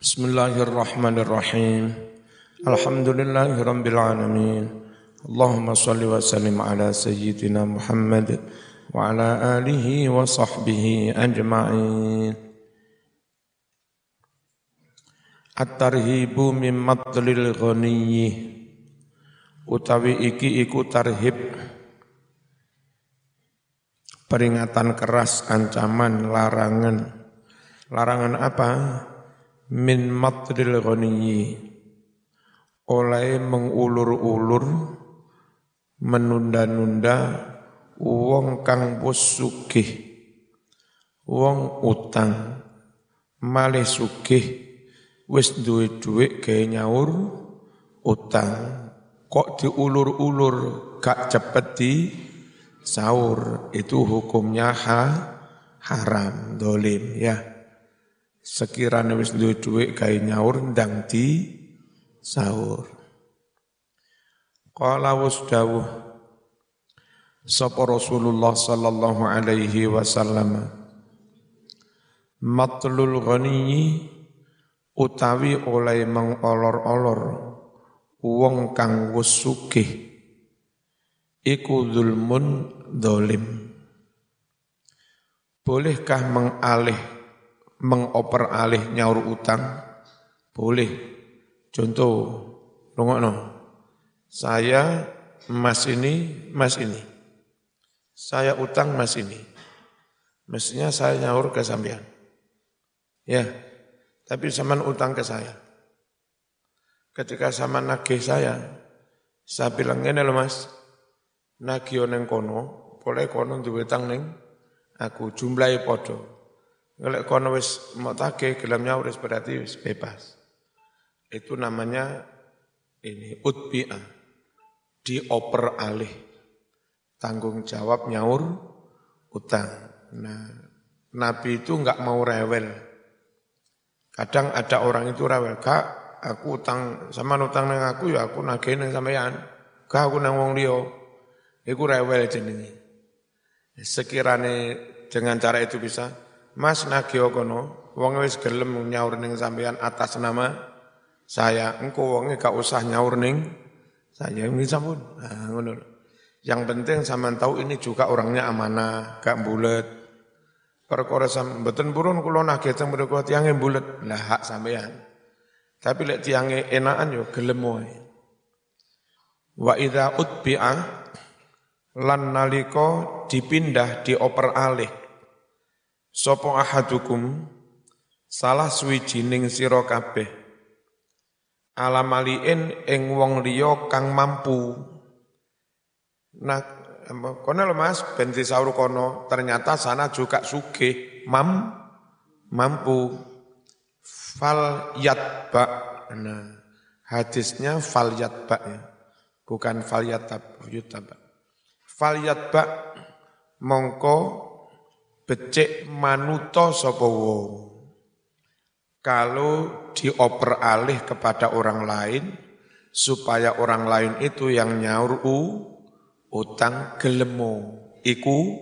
Bismillahirrahmanirrahim. Alhamdulillahirabbil alamin. Allahumma shalli wa sallim ala sayyidina Muhammad wa ala alihi wa sahbihi ajma'in. At-tarhibu min matlil ghaniyyi utawi iki iku tarhib peringatan keras ancaman larangan larangan apa min matril ghaniyyi. Oleh mengulur-ulur menunda-nunda wong kang wis sugih wong utang malih sugih wis duwe dhuwit gawe nyaur utang. Kok diulur-ulur gak cepet di sahur itu hukumnya ha, haram dolim ya sekiranya wis duwe dhuwit gawe nyaur ndang di sahur. Qala wasdawuh sapa Rasulullah sallallahu alaihi wasallam matlul ghani utawi oleh mengolor-olor wong kang wis sugih iku zulmun dolim. Bolehkah mengalih mengoper alih nyaur utang? Boleh. Contoh, rungokno. Saya mas ini, mas ini. Saya utang mas ini. Mestinya saya nyaur ke sampean. Ya, tapi sama utang ke saya. Ketika sama nagih saya, saya bilang ini loh mas, nagih neng kono, boleh kono duwe tang neng, aku jumlahi podo. Ngelek kono wis mau take gelamnya wis berarti bebas. Itu namanya ini utbi'ah. Dioper alih. Tanggung jawab nyaur utang. Nah, Nabi itu enggak mau rewel. Kadang ada orang itu rewel, Kak, aku utang sama utang nang aku ya aku nagih nang sampean. Kak aku nang wong liya. Iku rewel jenenge. Sekirane dengan cara itu bisa, Mas nagih kono, wong wis gelem nyaur ning sampean atas nama saya. Engko wonge gak usah nyaur ning saya ini sampun. Nah, ngono. Yang penting sampean tahu ini juga orangnya amanah, gak bulet. Perkara sam mboten purun kula nagih teng mriku tiange bulet. Lah hak sampean. Tapi lek tiange enakan yo gelem wae. Wa idza utbi'a lan nalika dipindah dioper alih Sopo ahadukum? Salah suwijining sira kabeh. Alamaliin ing wong liya kang mampu. Nah kono lho Mas ben kono ternyata sana juga sugih mam mampu. Fal yatba nah hadisnya fal yatba ya. Bukan fal yatab yutaba fal yatba mongko becik manuto sapa wong. Kalau dioper alih kepada orang lain, supaya orang lain itu yang nyaur u, utang gelemo, iku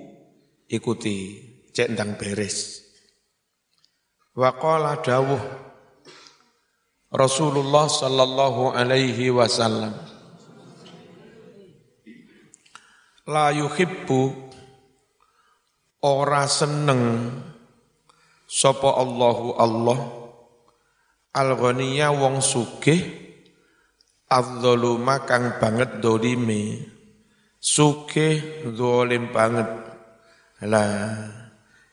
ikuti, cek ndang beres. Waqala dawuh Rasulullah sallallahu alaihi wasallam La yuhibbu ora seneng sapa Allahu Allah. Al-ghaniya wong sugih adzaluma kang banget dolime. Sugih zalim banget. Lah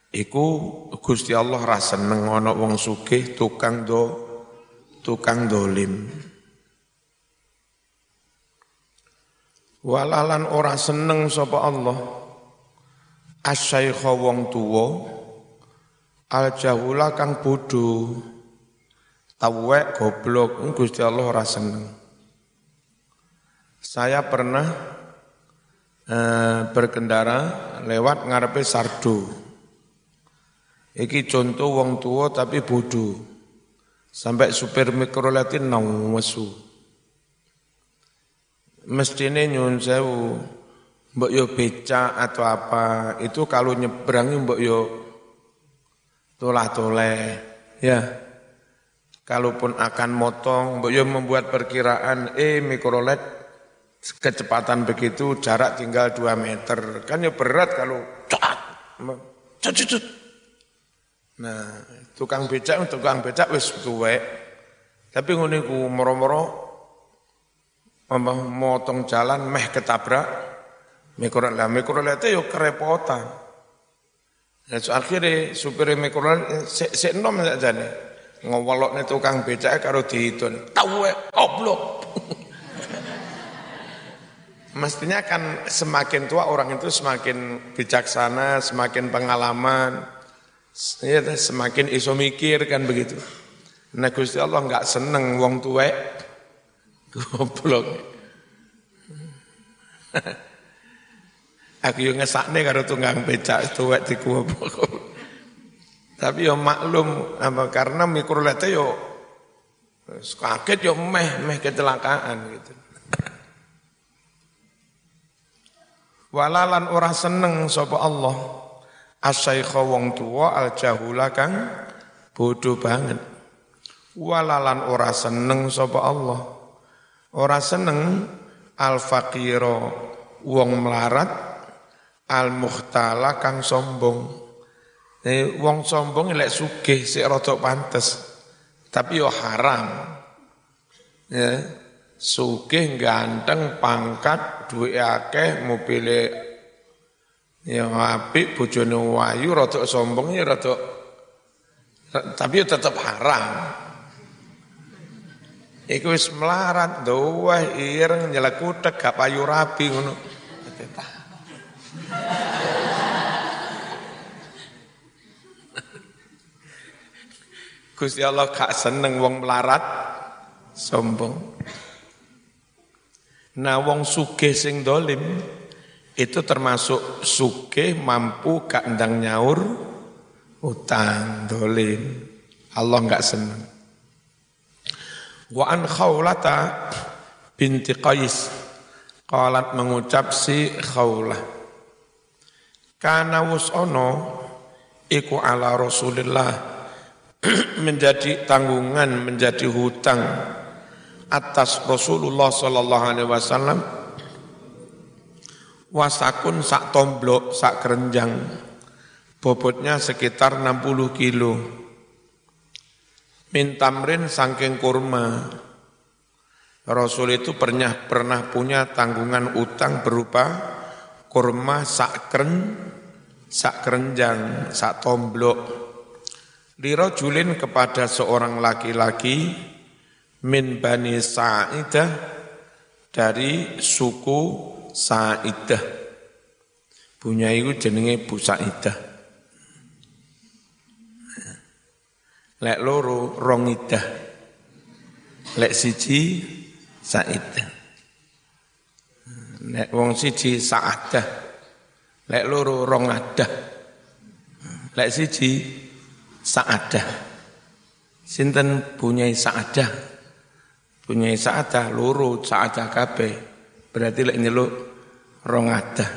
iku Gusti Allah ra seneng ana wong sugih tukang do tukang dolim. Walalan ora seneng sapa Allah asyaikha wong tuwa al jahula kang bodho. Tawek goblok Gusti Allah ora seneng. Saya pernah eh, berkendara lewat ngarepe sardo. Iki contoh wong tua tapi bodoh sampai supir mikroletin nang wesu mestine nyun sewu mbok yo beca atau apa itu kalau nyebrang mbok yo tolah toleh ya kalaupun akan motong, ya membuat perkiraan, eh mikrolet kecepatan begitu jarak tinggal 2 meter. Kan ya berat kalau. Nah, tukang becak, tukang becak wis tuwek. Tapi ngene ku moro-moro motong jalan meh ketabrak mikrolet. Lah mikrolet itu yo kerepotan. Nah, so akhirnya supir mikrolet sik sik nom nih. nih tukang becak karo dihitung. Tahu oblok. Mestinya kan semakin tua orang itu semakin bijaksana, semakin pengalaman, ya, semakin iso mikir kan begitu. Nah Gusti Allah nggak seneng wong tua, goblok. Aku yang ngesakne karo tunggang becak tuwek di goblok. Tapi yo maklum apa karena mikrolete yo kaget yo meh meh kecelakaan gitu. Walalan ora seneng sapa Allah asyaikha wong tuwa al jahula kang bodoh banget. Walalan ora seneng sapa Allah. Ora seneng al faqira wong melarat al muhtala kang sombong. Eh, wong sombong lek sugih sik rada pantes. Tapi yo haram. Ya, sugih ganteng pangkat duwe akeh mobile ya apik bojone wayu rada sombong ya rada tapi tetep haram iku wis melarat doa ireng nyelekutek gak payu rapi Gusti Allah gak seneng wong melarat sombong Nah wong sugih sing dolim itu termasuk sugih mampu gak ndang nyaur utang dolim. Allah nggak senang. Wa an khawlata binti Qais qalat mengucap si khawlah. Kana ono iku ala Rasulillah menjadi tanggungan, menjadi hutang atas Rasulullah sallallahu alaihi wasallam. Wasakun sak tomblok sak kerenjang. Bobotnya sekitar 60 kilo. Mintamrin sangking kurma. Rasul itu pernah pernah punya tanggungan utang berupa kurma sak keren sak kerenjang sak tomblok Lirojulin kepada seorang laki-laki min Bani Sa'idah dari suku Sa'idah. Punya itu jenenge Bu Sa'idah. Lek loro rongidah. Lek siji Sa'idah. Lek wong siji Sa'adah. Lek loro rongadah. Lek siji Sa'adah. Sinten punya Sa'adah punya saadah luru saadah kabeh berarti lek nyeluk rong ada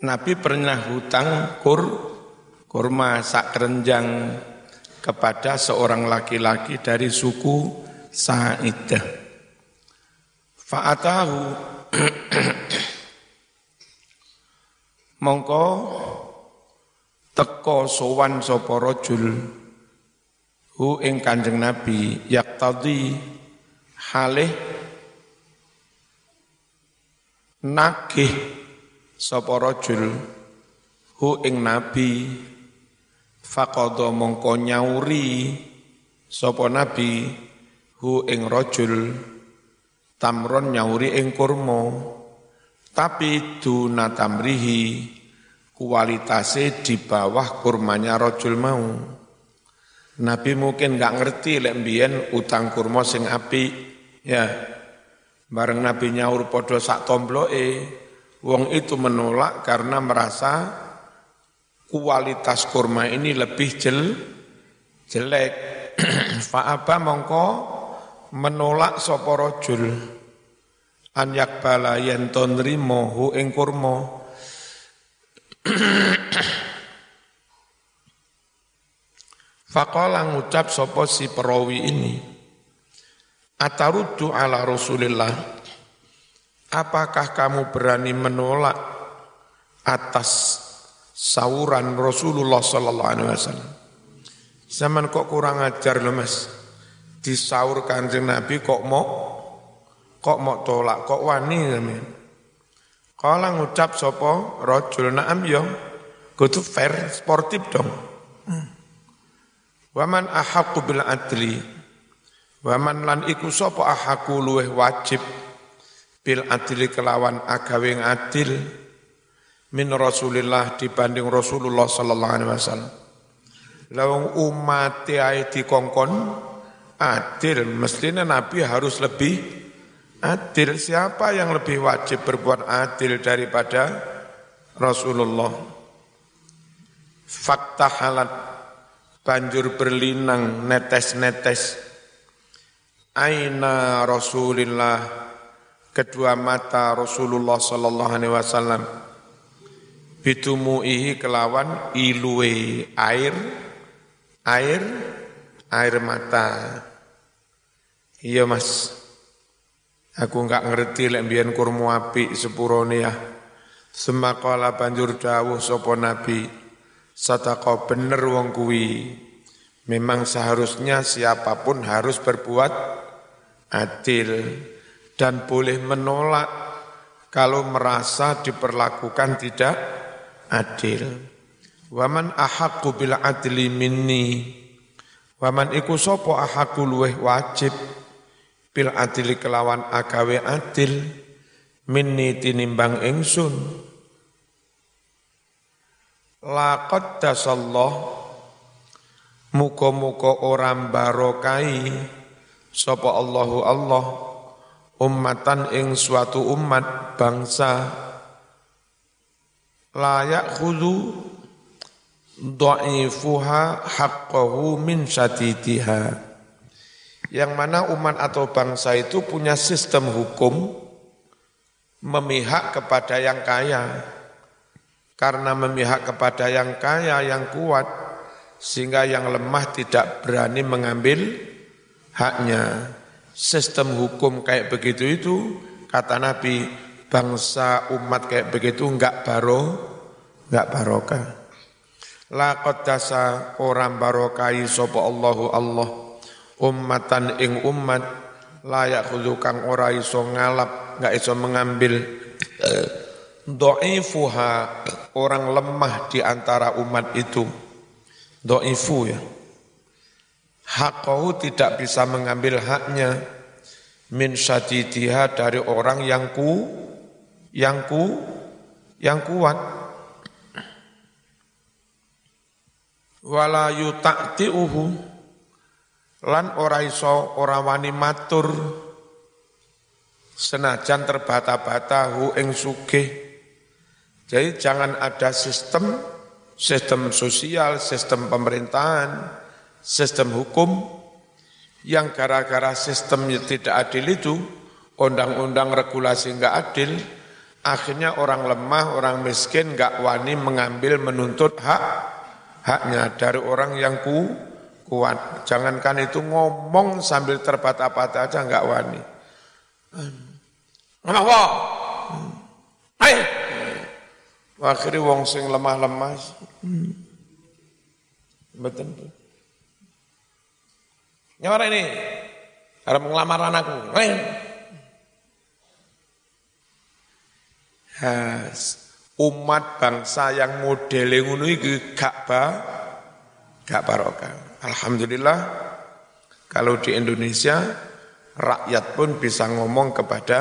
Nabi pernah hutang kur kurma sak kerenjang kepada seorang laki-laki dari suku Sa'idah. Fa'atahu mongko teko sowan sapa rajul hu ing Kanjeng Nabi yaktadi halih nagih sapa rajul hu ing Nabi. Faqada mongko nyauri sapa Nabi hu ing rajul tamron nyauri ing kurma. Tapi duna tamrihi kualitasnya di bawah kurmanya rojul mau. Nabi mungkin nggak ngerti lek utang kurma sing api ya. Bareng Nabi nyaur podo sak tombloke, wong itu menolak karena merasa kualitas kurma ini lebih jel, jelek. Fa'aba mongko menolak sapa rajul an yakbala yen tonrimo ing kurma. Faqala ngucap sopo si perawi ini. Atarudu ala Rasulillah. Apakah kamu berani menolak atas sauran Rasulullah sallallahu alaihi wasallam? Zaman kok kurang ajar loh Mas. Disaur Kanjeng Nabi kok mau kok mau tolak, kok wani namanya. Kala ngucap sopo rojul naam yo, kudu fair, sportif dong. Hmm. Waman ahaku bil adli. Waman lan iku sapa ahaku luweh wajib bil adli kelawan agawe adil min Rasulillah dibanding Rasulullah sallallahu alaihi wasallam. Lawang umat ae dikongkon adil, mestinya Nabi harus lebih adil. Siapa yang lebih wajib berbuat adil daripada Rasulullah? Fakta halat banjur berlinang netes-netes. Aina Rasulillah. Kedua mata Rasulullah sallallahu alaihi wasallam. Bitumuihi kelawan ilue air. Air air mata. Iya mas aku enggak ngerti lek mbiyen kurmu apik sepurone ya semakala banjur dawuh sapa nabi Sadaqah bener wong kuwi. Memang seharusnya siapa pun harus berbuat adil dan boleh menolak kalau merasa diperlakukan tidak adil. Waman ahaqqu bil adli minni. Waman iku sapa ahaqqu luweh wajib bil adli kelawan agawe adil minni tinimbang ingsun. Laqad dasallah Muka-muka orang barokai Sapa Allahu Allah Ummatan ing suatu umat bangsa Layak khudu Da'ifuha haqqahu min syadidiha Yang mana umat atau bangsa itu punya sistem hukum Memihak kepada yang kaya karena memihak kepada yang kaya, yang kuat, sehingga yang lemah tidak berani mengambil haknya. Sistem hukum kayak begitu itu, kata Nabi, bangsa umat kayak begitu enggak baro, enggak barokah. Laqad dasa orang barokai sapa Allahu Allah ummatan ing umat layak kang ora iso ngalap, enggak iso mengambil eh, Do'ifuha orang lemah di antara umat itu. Do'ifu ya. Hakau tidak bisa mengambil haknya min syadidiha dari orang yang ku yang ku yang kuat wala yuta'ti'uhu lan ora iso ora wani matur. Senajan terbata-bata hu ing sugih. Jadi jangan ada sistem, sistem sosial, sistem pemerintahan, sistem hukum yang gara-gara sistemnya tidak adil itu, undang-undang regulasi enggak adil, akhirnya orang lemah, orang miskin enggak wani mengambil menuntut hak haknya dari orang yang ku, kuat. Jangankan itu ngomong sambil terbata-bata aja enggak wani. Kenapa? Ayo, Akhirnya wong sing lemah-lemah. Hmm. Betul. Nyawara ini, harap ngelamar anakku. Has, umat bangsa yang model ngono iki gak ba gak barokah. Alhamdulillah kalau di Indonesia rakyat pun bisa ngomong kepada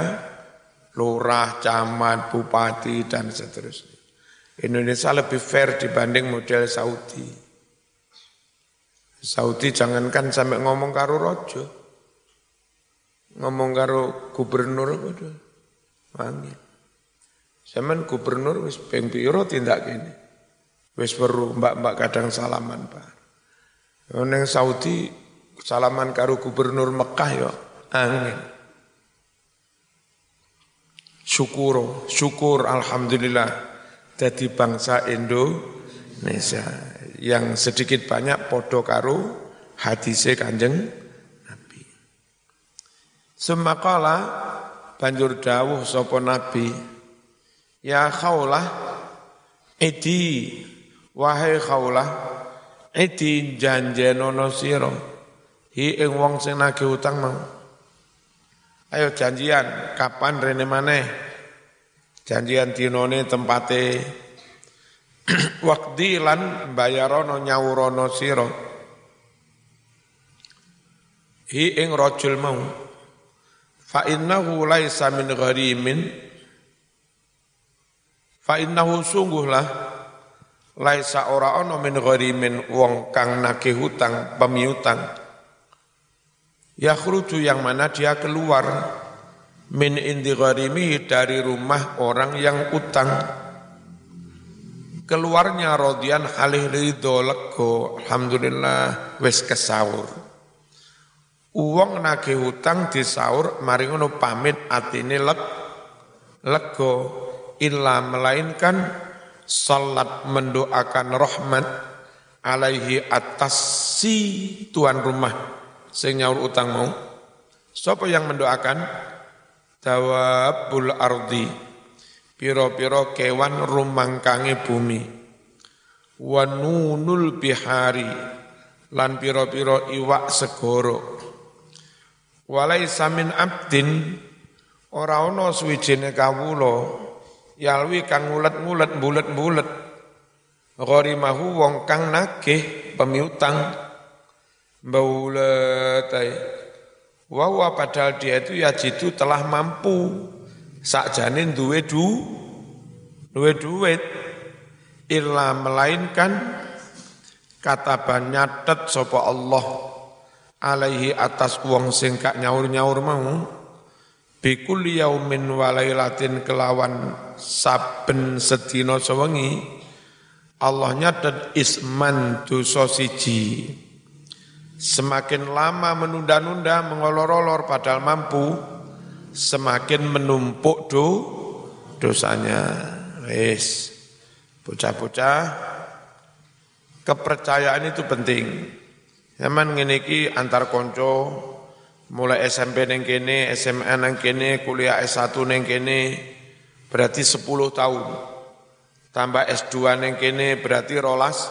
lurah, camat, bupati dan seterusnya. Indonesia lebih fair dibanding model Saudi. Saudi jangankan sampai ngomong karo rojo. Ngomong karo gubernur apa? Wangi. Zaman gubernur wis ping tindak gini. Wis perlu mbak-mbak kadang salaman, Pak. Neng Saudi salaman karo gubernur Mekah ya angin. Syukur, syukur alhamdulillah jadi bangsa Indonesia. yang sedikit banyak podo karo hadise Kanjeng Nabi. Semakala banjur dawuh sapa Nabi, ya khaulah edi wahai khaulah edi janjenono sira hi ing wong sing nagih utang mau. Ayo janjian kapan rene maneh? Janjian dinone tempate Wakdi lan bayarono nyawurono siro. Hi ing rajul mau. Fa innahu laisa min gharimin. Fa innahu sungguhlah laisa ora ana min gharimin wong kang nagih hutang pemiutang. Yakhruju yang mana dia keluar min indi gharimi dari rumah orang yang utang keluarnya rodian halih ridho lego alhamdulillah wis kesaur uang nagih hutang disaur mari ngono pamit atine leg lego illa melainkan salat mendoakan rahmat alaihi atas si tuan rumah sing nyaur utang mau. Siapa yang mendoakan? Dawabul ardi piro-piro kewan rumangkange bumi. Wa nunul bihari lan piro-piro iwak segoro. Walai samin abdin ora ana suwijine kawula yalwi kang ngulet-ngulet bulet-bulet gharimahu wong kang nagih pemiutang. Baulatai wa padahal dia itu ya jitu telah mampu. Sakjane duwe du duwe duit. Illa melainkan kata nyatet sapa Allah alaihi atas wong sing kak nyaur-nyaur mau bikul yaumin walailatin kelawan saben sedina sewengi Allah nyatet isman dosa siji semakin lama menunda-nunda mengolor-olor padahal mampu semakin menumpuk do dosanya. Wis. Bocah-bocah kepercayaan itu penting. Zaman ngene antar konco mulai SMP neng kene, SMA neng kene, kuliah S1 neng kene berarti 10 tahun. Tambah S2 neng kene berarti rolas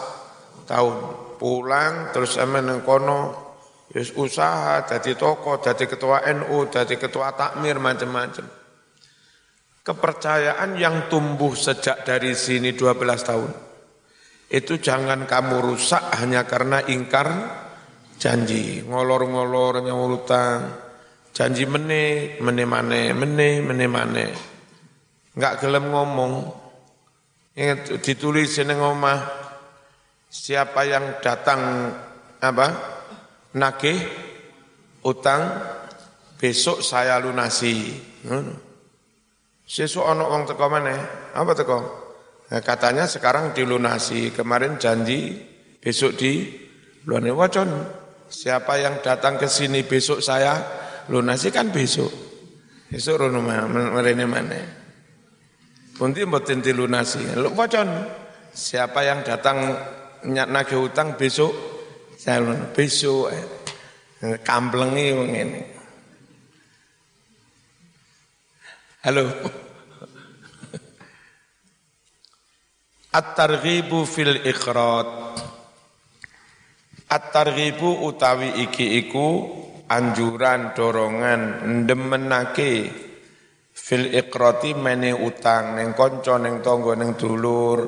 tahun. Pulang terus sama neng kono Yus usaha, jadi toko, jadi ketua NU, jadi ketua takmir, macam-macam. Kepercayaan yang tumbuh sejak dari sini 12 tahun. Itu jangan kamu rusak hanya karena ingkar janji. Ngolor-ngolor, utang, janji mene, mene mane, mene, mene mane. Enggak gelem ngomong. Ingat ditulis ini ngomah, siapa yang datang apa nagih utang besok saya lunasi. Sesuk ana wong teko mana? Apa teko? Nah, katanya sekarang dilunasi. Kemarin janji besok di lunasi. Wacon, siapa yang datang ke sini besok saya lunasi kan besok. Besok rono merene mana? Punti mboten dilunasi. Wacon, siapa yang datang nagih utang besok Jalur besok eh, kamplengi wong ini. Halo. At-targhibu fil iqrat. At-targhibu utawi iki iku anjuran dorongan ndemenake fil iqrati mene utang neng kanca neng tangga neng dulur.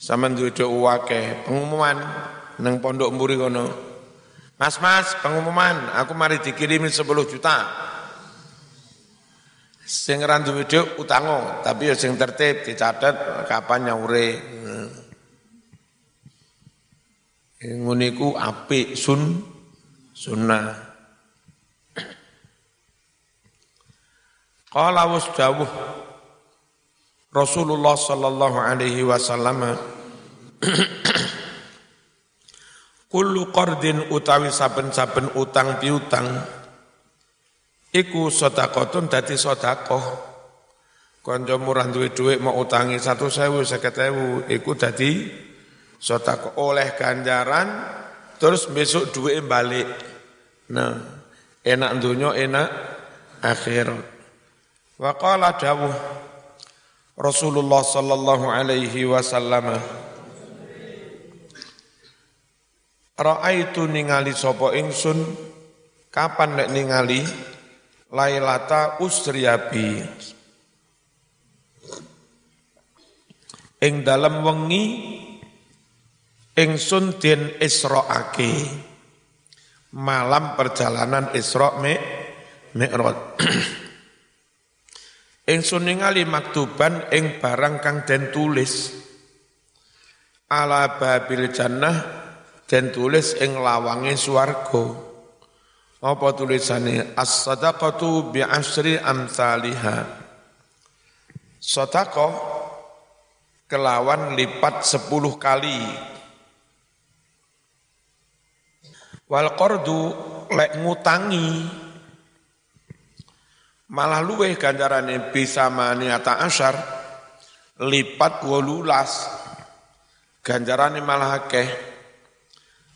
Sampeyan duwe akeh pengumuman neng pondok mburi kono. Mas mas pengumuman, aku mari dikirimi 10 juta. Sing randu video utango, tapi ya sing tertib dicatat kapan nyaure. Nguniku api sun sunnah. Qala wasdawuh Rasulullah sallallahu alaihi wasallam Kullu qardin utawi saben-saben utang piutang iku sedekahun dadi sedekah. Kanca murah duwe dhuwit mau utangi 100.000 50.000 iku dadi Sodako oleh ganjaran, terus besok duit balik. Nah, enak dunia, enak akhir. Wa qala dawuh Rasulullah sallallahu alaihi wasallam Ra'aitu ningali sapa ingsun kapan nek ningali Lailata usriyabi ing dalam wengi ingsun den isra'ake malam perjalanan Isra' me Mi'raj. Ingsun ningali maktuban ing barang kang den tulis. Ala babil jannah den tulis ing lawange swarga. Apa tulisane? As-sadaqatu bi asri amsalihha sedekah kelawan lipat sepuluh kali Wal qardu lek ngutangi. Malah luweh ganjarane bisa maniata asyar lipat wolulas. Ganjarane malah akeh.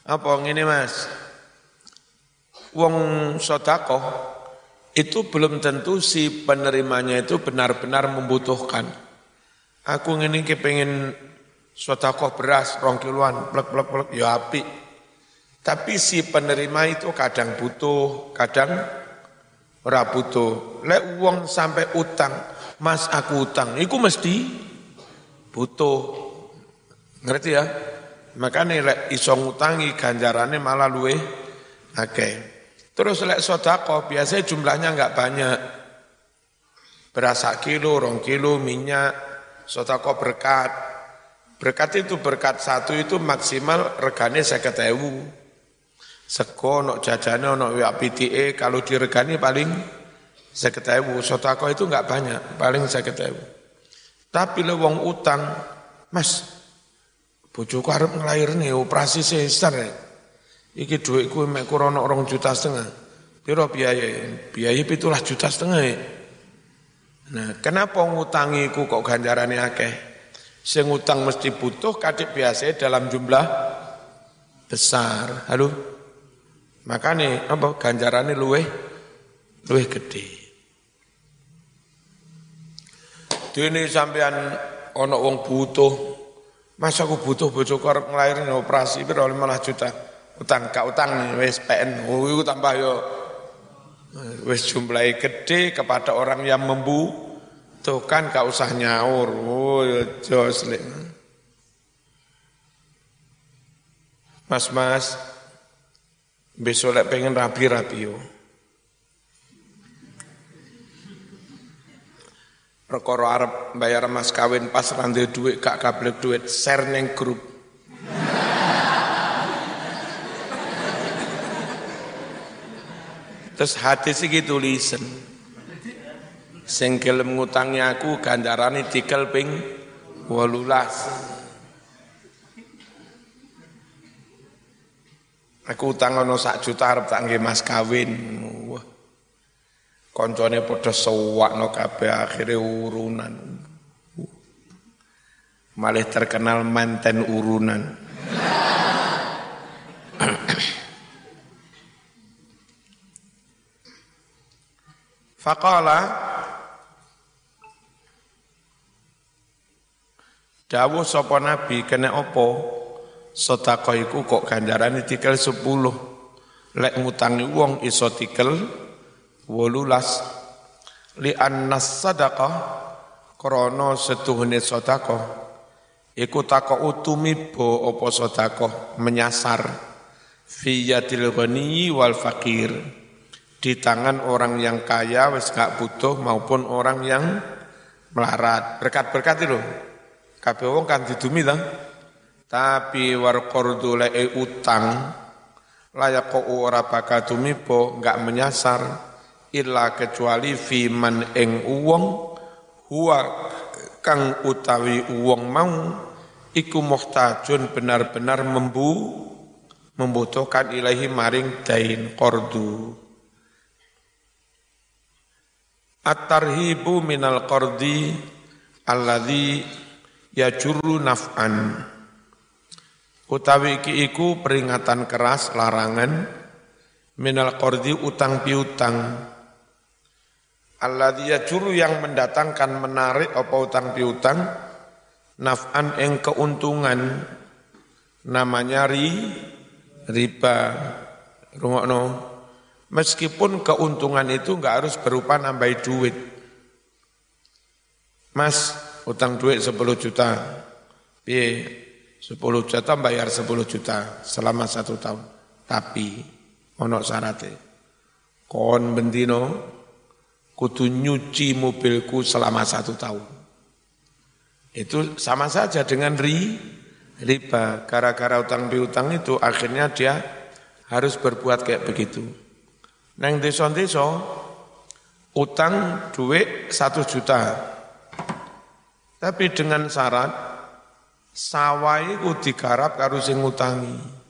Apa ngene Mas? Wong sedekah itu belum tentu si penerimanya itu benar-benar membutuhkan. Aku ngene iki pengen sedekah beras rong kiloan plek plek plek ya apik tapi si penerima itu kadang butuh, kadang ora butuh. Lek uang sampai utang, Mas aku utang, itu mesti butuh. Ngerti ya? Makanya lek iso ngutangi ganjarannya malah luwe oke. Okay. Terus lek sodako biasanya jumlahnya enggak banyak. Berasa kilo, rong kilo, minyak, sodako berkat. Berkat itu berkat satu itu maksimal regane saya ketemu. Seko, no jajane, no wak PTE, kalau diregani paling saya ketahui, sotako itu enggak banyak, paling saya ketahui. Tapi le wong utang, mas, bojoku arep nih operasi sesar ya. Iki duitku mek kurang orang juta setengah. Piro biaya? Biaya pitulah juta setengah ya. Nah, kenapa ngutangi ku kok ganjarannya akeh? Sing utang mesti butuh kadek biasa dalam jumlah besar. Halo? Makanya apa ganjarannya luweh luweh gede. Dene sampean ana wong butuh, masa aku butuh bojoku arep nglairne operasi piro 5 juta. Utang ka utang wis PN, oh iku tambah yo wis jumlahe gede kepada orang yang membutuhkan gak usah nyaur. Oh yo jos Mas-mas, Besok lek pengen rapi-rapi yo. Perkara arep bayar mas kawin pas rande duit gak kablek duit share neng grup. Terus hati sih tulisan. Sing gelem ngutangi aku gandarane tikel ping 18. Aku utang ono sak juta arep tak nggih mas kawin. Wah. Koncone padha sewakno kabeh akhire urunan. Malih terkenal manten urunan. Faqala Dawuh sapa nabi kena opo Sotako iku kok ganjarane tikel sepuluh. Lek ngutangi wong iso tikel wolulas. Li annas krono setuhune sotako. Iku utumi bo opo sotako menyasar. Fiyatil ghani wal fakir. Di tangan orang yang kaya wis gak butuh maupun orang yang melarat. Berkat-berkat itu. Kabeh wong kan didumi ta? Tapi war qardu lae utang layak ora bakal tumipo enggak menyasar illa kecuali fi man ing uwong huwa kang utawi uwong mau iku muhtajun benar-benar membu membutuhkan ilahi maring dain qardu at-tarhibu minal qardi alladhi yajurru naf'an Utawi iki iku peringatan keras larangan minal qardi utang piutang. Alladzi yajuru yang mendatangkan menarik apa utang piutang naf'an ing keuntungan namanya ri riba. Rungokno. Meskipun keuntungan itu enggak harus berupa nambah duit. Mas, utang duit 10 juta. Piye? 10 juta bayar 10 juta selama satu tahun. Tapi ono syarate. Kon bendino kudu nyuci mobilku selama satu tahun. Itu sama saja dengan ri, riba. Gara-gara utang piutang itu akhirnya dia harus berbuat kayak begitu. Neng desa-desa utang duit satu juta. Tapi dengan syarat sawai ku digarap karo sing ngutangi.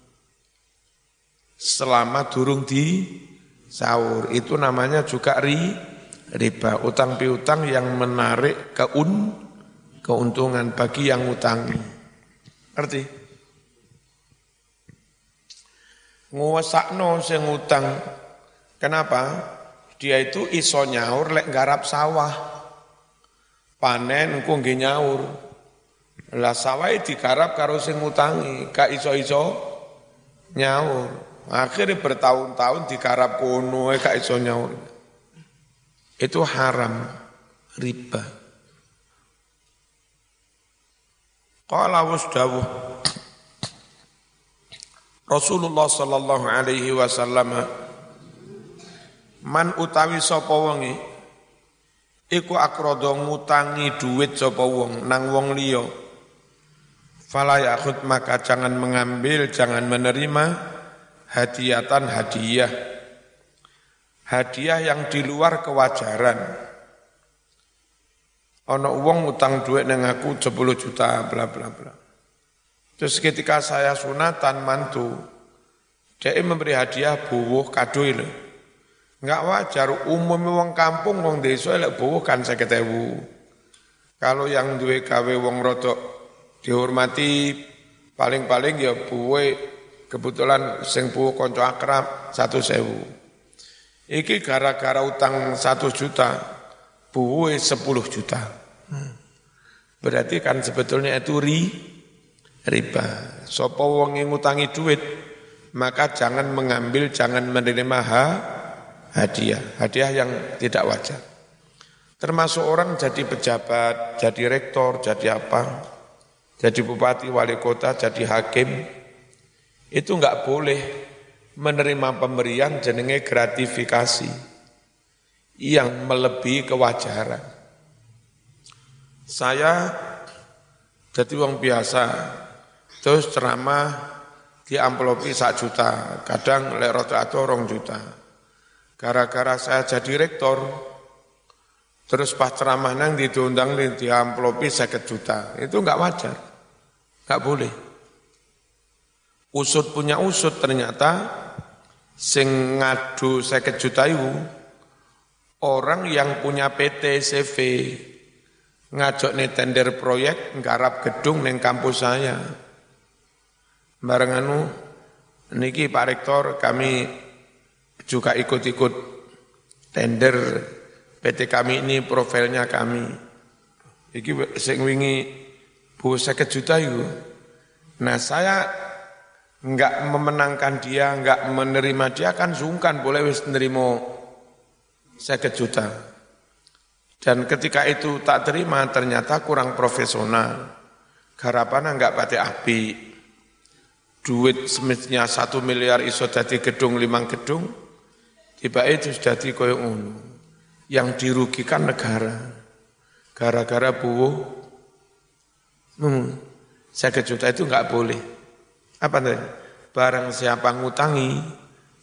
Selama durung di sahur itu namanya juga ri riba utang piutang yang menarik keun keuntungan bagi yang ngutangi. Ngerti? Nguwasakno sing ngutang. Kenapa? Dia itu iso nyaur lek garap sawah. Panen engko nggih nyaur. Lah sawah digarap karo sing ngutangi, gak iso-iso nyaur. Akhirnya bertahun-tahun digarap kono gak iso nyaur. Itu haram riba. Qala wasdawuh Rasulullah sallallahu alaihi wasallam man utawi sapa wonge iku akrodo ngutangi duit sapa wong nang wong liya fala yakhud maka jangan mengambil jangan menerima hadiatan hadiah hadiah yang di luar kewajaran ana wong utang duit nang aku 10 juta bla bla bla Terus ketika saya sunatan mantu, dia memberi hadiah buwuh kado itu. Enggak wajar, umum wong kampung, wong desa lek buwuh kan saya ketemu. Kalau yang duwe gawe wong rodok dihormati paling-paling ya buwe kebetulan sing buwuh konco akrab satu sewu. Iki gara-gara utang satu juta, buwe sepuluh juta. Hmm. Berarti kan sebetulnya itu ri, riba. Sopo wong yang ngutangi duit, maka jangan mengambil, jangan menerima ha, hadiah, hadiah yang tidak wajar. Termasuk orang jadi pejabat, jadi rektor, jadi apa, jadi bupati, wali kota, jadi hakim, itu enggak boleh menerima pemberian jenenge gratifikasi yang melebihi kewajaran. Saya jadi uang biasa, Terus ceramah di amplopi sak juta, kadang lek atau rong juta. Gara-gara saya jadi rektor, terus pas ceramah nang diundang di amplopi seket juta, itu enggak wajar, enggak boleh. Usut punya usut ternyata sing ngadu seket juta itu orang yang punya PT CV ngajak nih tender proyek nggarap gedung neng kampus saya. Bareng anu niki Pak Rektor kami juga ikut-ikut tender PT kami ini profilnya kami. Iki sing wingi bu seket juta itu. Nah saya enggak memenangkan dia, enggak menerima dia kan sungkan boleh wis nerimo seket juta. Dan ketika itu tak terima ternyata kurang profesional. Garapan enggak pati api duit semestinya satu miliar iso dadi gedung limang gedung, tiba itu sudah di unu. Yang dirugikan negara. Gara-gara buwo, hmm, saya juta itu enggak boleh. Apa nih? Barang siapa ngutangi,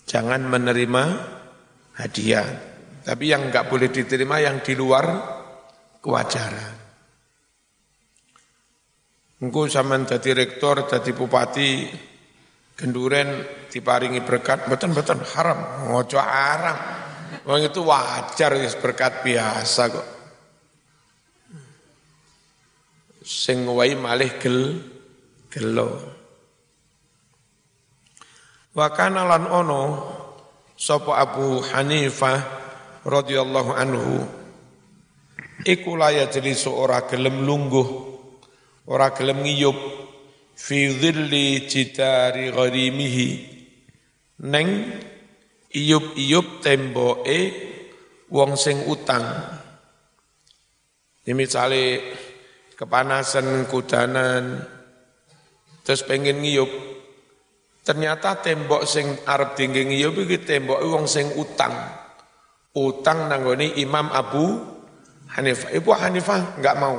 jangan menerima hadiah. Tapi yang enggak boleh diterima yang di luar kewajaran. Engkau sama jadi rektor, jadi bupati, Genduren diparingi berkat, betul-betul haram, ngojo haram. Wong itu wajar wis berkat biasa kok. Sing wae malih gel gelo. Wa kana lan ono sapa Abu Hanifah radhiyallahu anhu iku la yajlisu ora gelem lungguh ora gelem ngiyup fi dhilli jidari gharimihi neng iyup-iyup temboke wong sing utang. Ini misalnya kepanasan kudanan terus pengen ngiyup. Ternyata tembok sing arep tinggi ngiyup iki tembok wong sing utang. Utang nanggoni Imam Abu Hanifah. Ibu Hanifah nggak mau.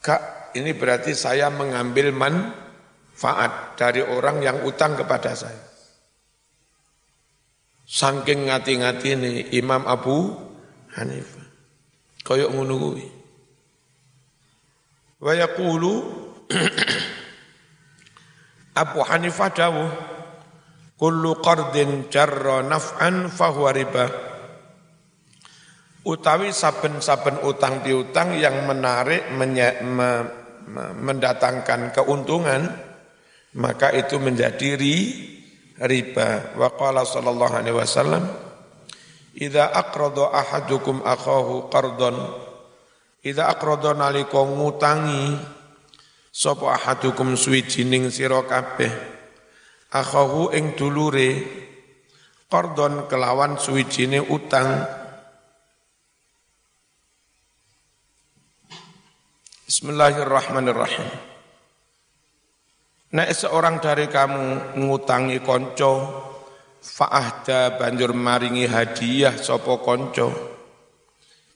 Kak ini berarti saya mengambil manfaat dari orang yang utang kepada saya Sangking ngati-ngati ini Imam Abu Hanifah. Koyok ngono kuwi. Wa yaqulu Abu Hanifah dawuh kullu qardin jarra naf'an fahuwa riba. Utawi saben-saben utang piutang yang menarik menye, me, me, mendatangkan keuntungan maka itu menjadi ri, riba. Wa qala sallallahu alaihi wasallam, "Idza aqrada ahadukum akhahu qardan" Idza aqrada nalika ngutangi sapa ahadukum suwijining sira kabeh akhahu ing dulure qardon kelawan suwijine utang Bismillahirrahmanirrahim. Nek seorang dari kamu ngutangi konco, fa'ahda banjur maringi hadiah sopo konco,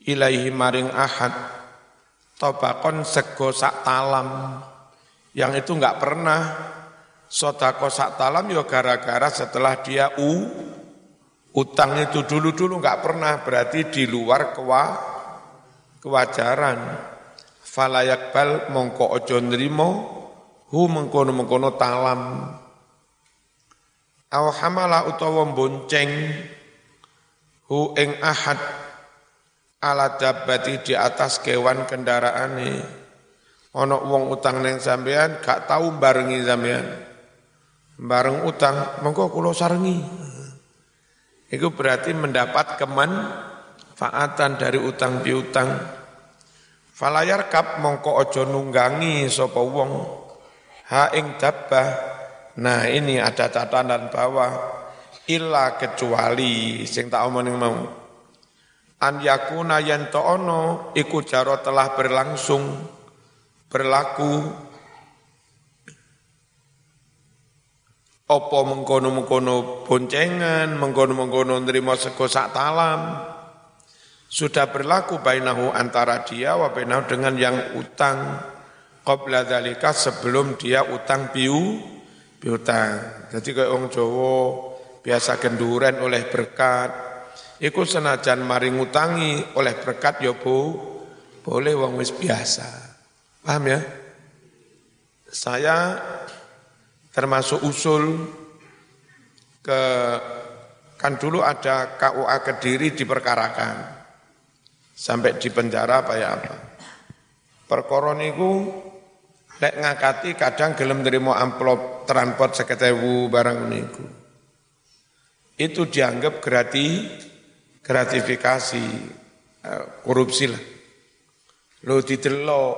ilaihi maring ahad, tobakon sego sak talam, yang itu enggak pernah sodako sak talam ya gara-gara setelah dia u, utang itu dulu-dulu enggak pernah, berarti di luar kewa, kewajaran. Falayak bal mongko ojo nrimo hu mengkono-mengkono talam. Aw hamala utawa bonceng hu ing ahad. Ala dabati di atas kewan kendaraane. Ana wong utang ning sampean gak tau barengi sampean. Bareng utang mengko kula sarengi. Itu berarti mendapat kemanfaatan dari utang piutang. Falayar kap mongko ojo nunggangi sapa wong ha ing dabbah nah ini ada catatan bawah. Illa kecuali sing tak omongin mau. An yakuna yen ono iku jaro telah berlangsung berlaku. Opo mengkono-mengkono boncengan, mengkono-mengkono nerima sego sak talam, sudah berlaku bainahu antara dia wa bainahu dengan yang utang qabla dzalika sebelum dia utang piu piutang. Jadi kayak orang Jawa biasa kenduren oleh berkat, iku senajan maring ngutangi oleh berkat ya Bu, boleh wong wis biasa. Paham ya? Saya termasuk usul ke kan dulu ada KUA Kediri diperkarakan sampai di penjara apa ya apa. Perkara niku Lek ngakati kadang gelem nerima amplop transport seketewu barang niku. Itu dianggap grati, gratifikasi, eh, korupsi lah. Lo didelok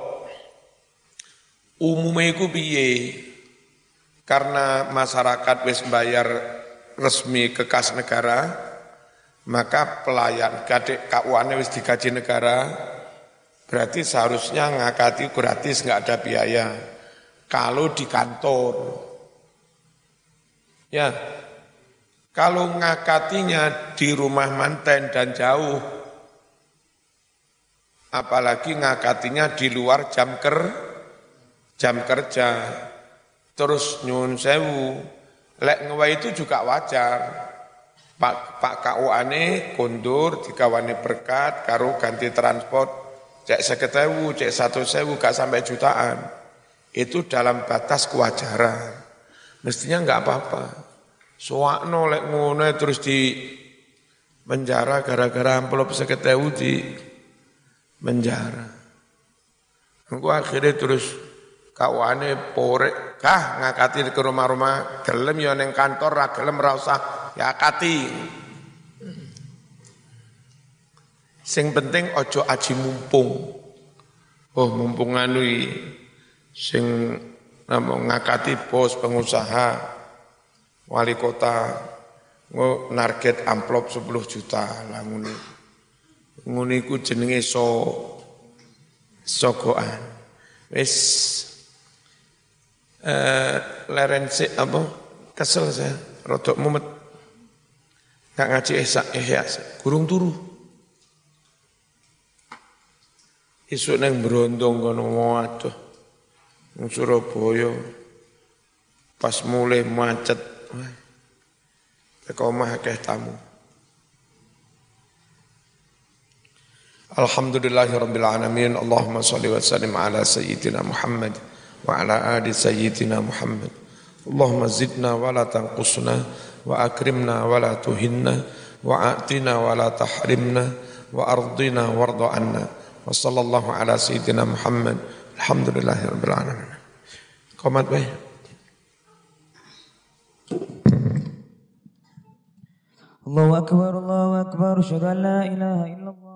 umumnya iku piye? Karena masyarakat wis bayar resmi ke kas negara, maka pelayan kadek kauannya wis digaji negara, Berarti seharusnya ngakati gratis nggak ada biaya. Kalau di kantor, ya. Kalau ngakatinya di rumah manten dan jauh, apalagi ngakatinya di luar jam ker, jam kerja, terus nyun sewu, lek ngewa itu juga wajar. Pak Pak KU ane kondur, dikawane berkat, karo ganti transport, cek seketewu, cek satu sewu, gak sampai jutaan. Itu dalam batas kewajaran. Mestinya nggak apa-apa. Soakno lek ngono terus di penjara gara-gara amplop seketewu di penjara. Engko akhirnya terus kawane porek kah ngakati ke rumah-rumah gelem ya ning kantor ra gelem ra usah ya akati sing penting ojo aji mumpung. Oh mumpung anu sing ngakati bos pengusaha wali kota narget amplop 10 juta. Lah ngene ngene iku jenenge so sogoan wis eh leren apa? Kesel saya rodok mumet. Gak ngaji ihya ihya kurung turu Isuk neng berondong kono waduh. Nang Surabaya pas mulai macet. Teko omah keh tamu. Alhamdulillahirabbil alamin. Allahumma shalli wa sallim ala sayyidina Muhammad wa ala ali sayyidina Muhammad. Allahumma zidna wa la tanqusna wa akrimna wa la tuhinna wa atina wa la tahrimna wa ardina warda anna. وصلى الله على سيدنا محمد. الحمد لله رب العالمين. قمت به الله أكبر الله أكبر أشهد أن لا إله إلا الله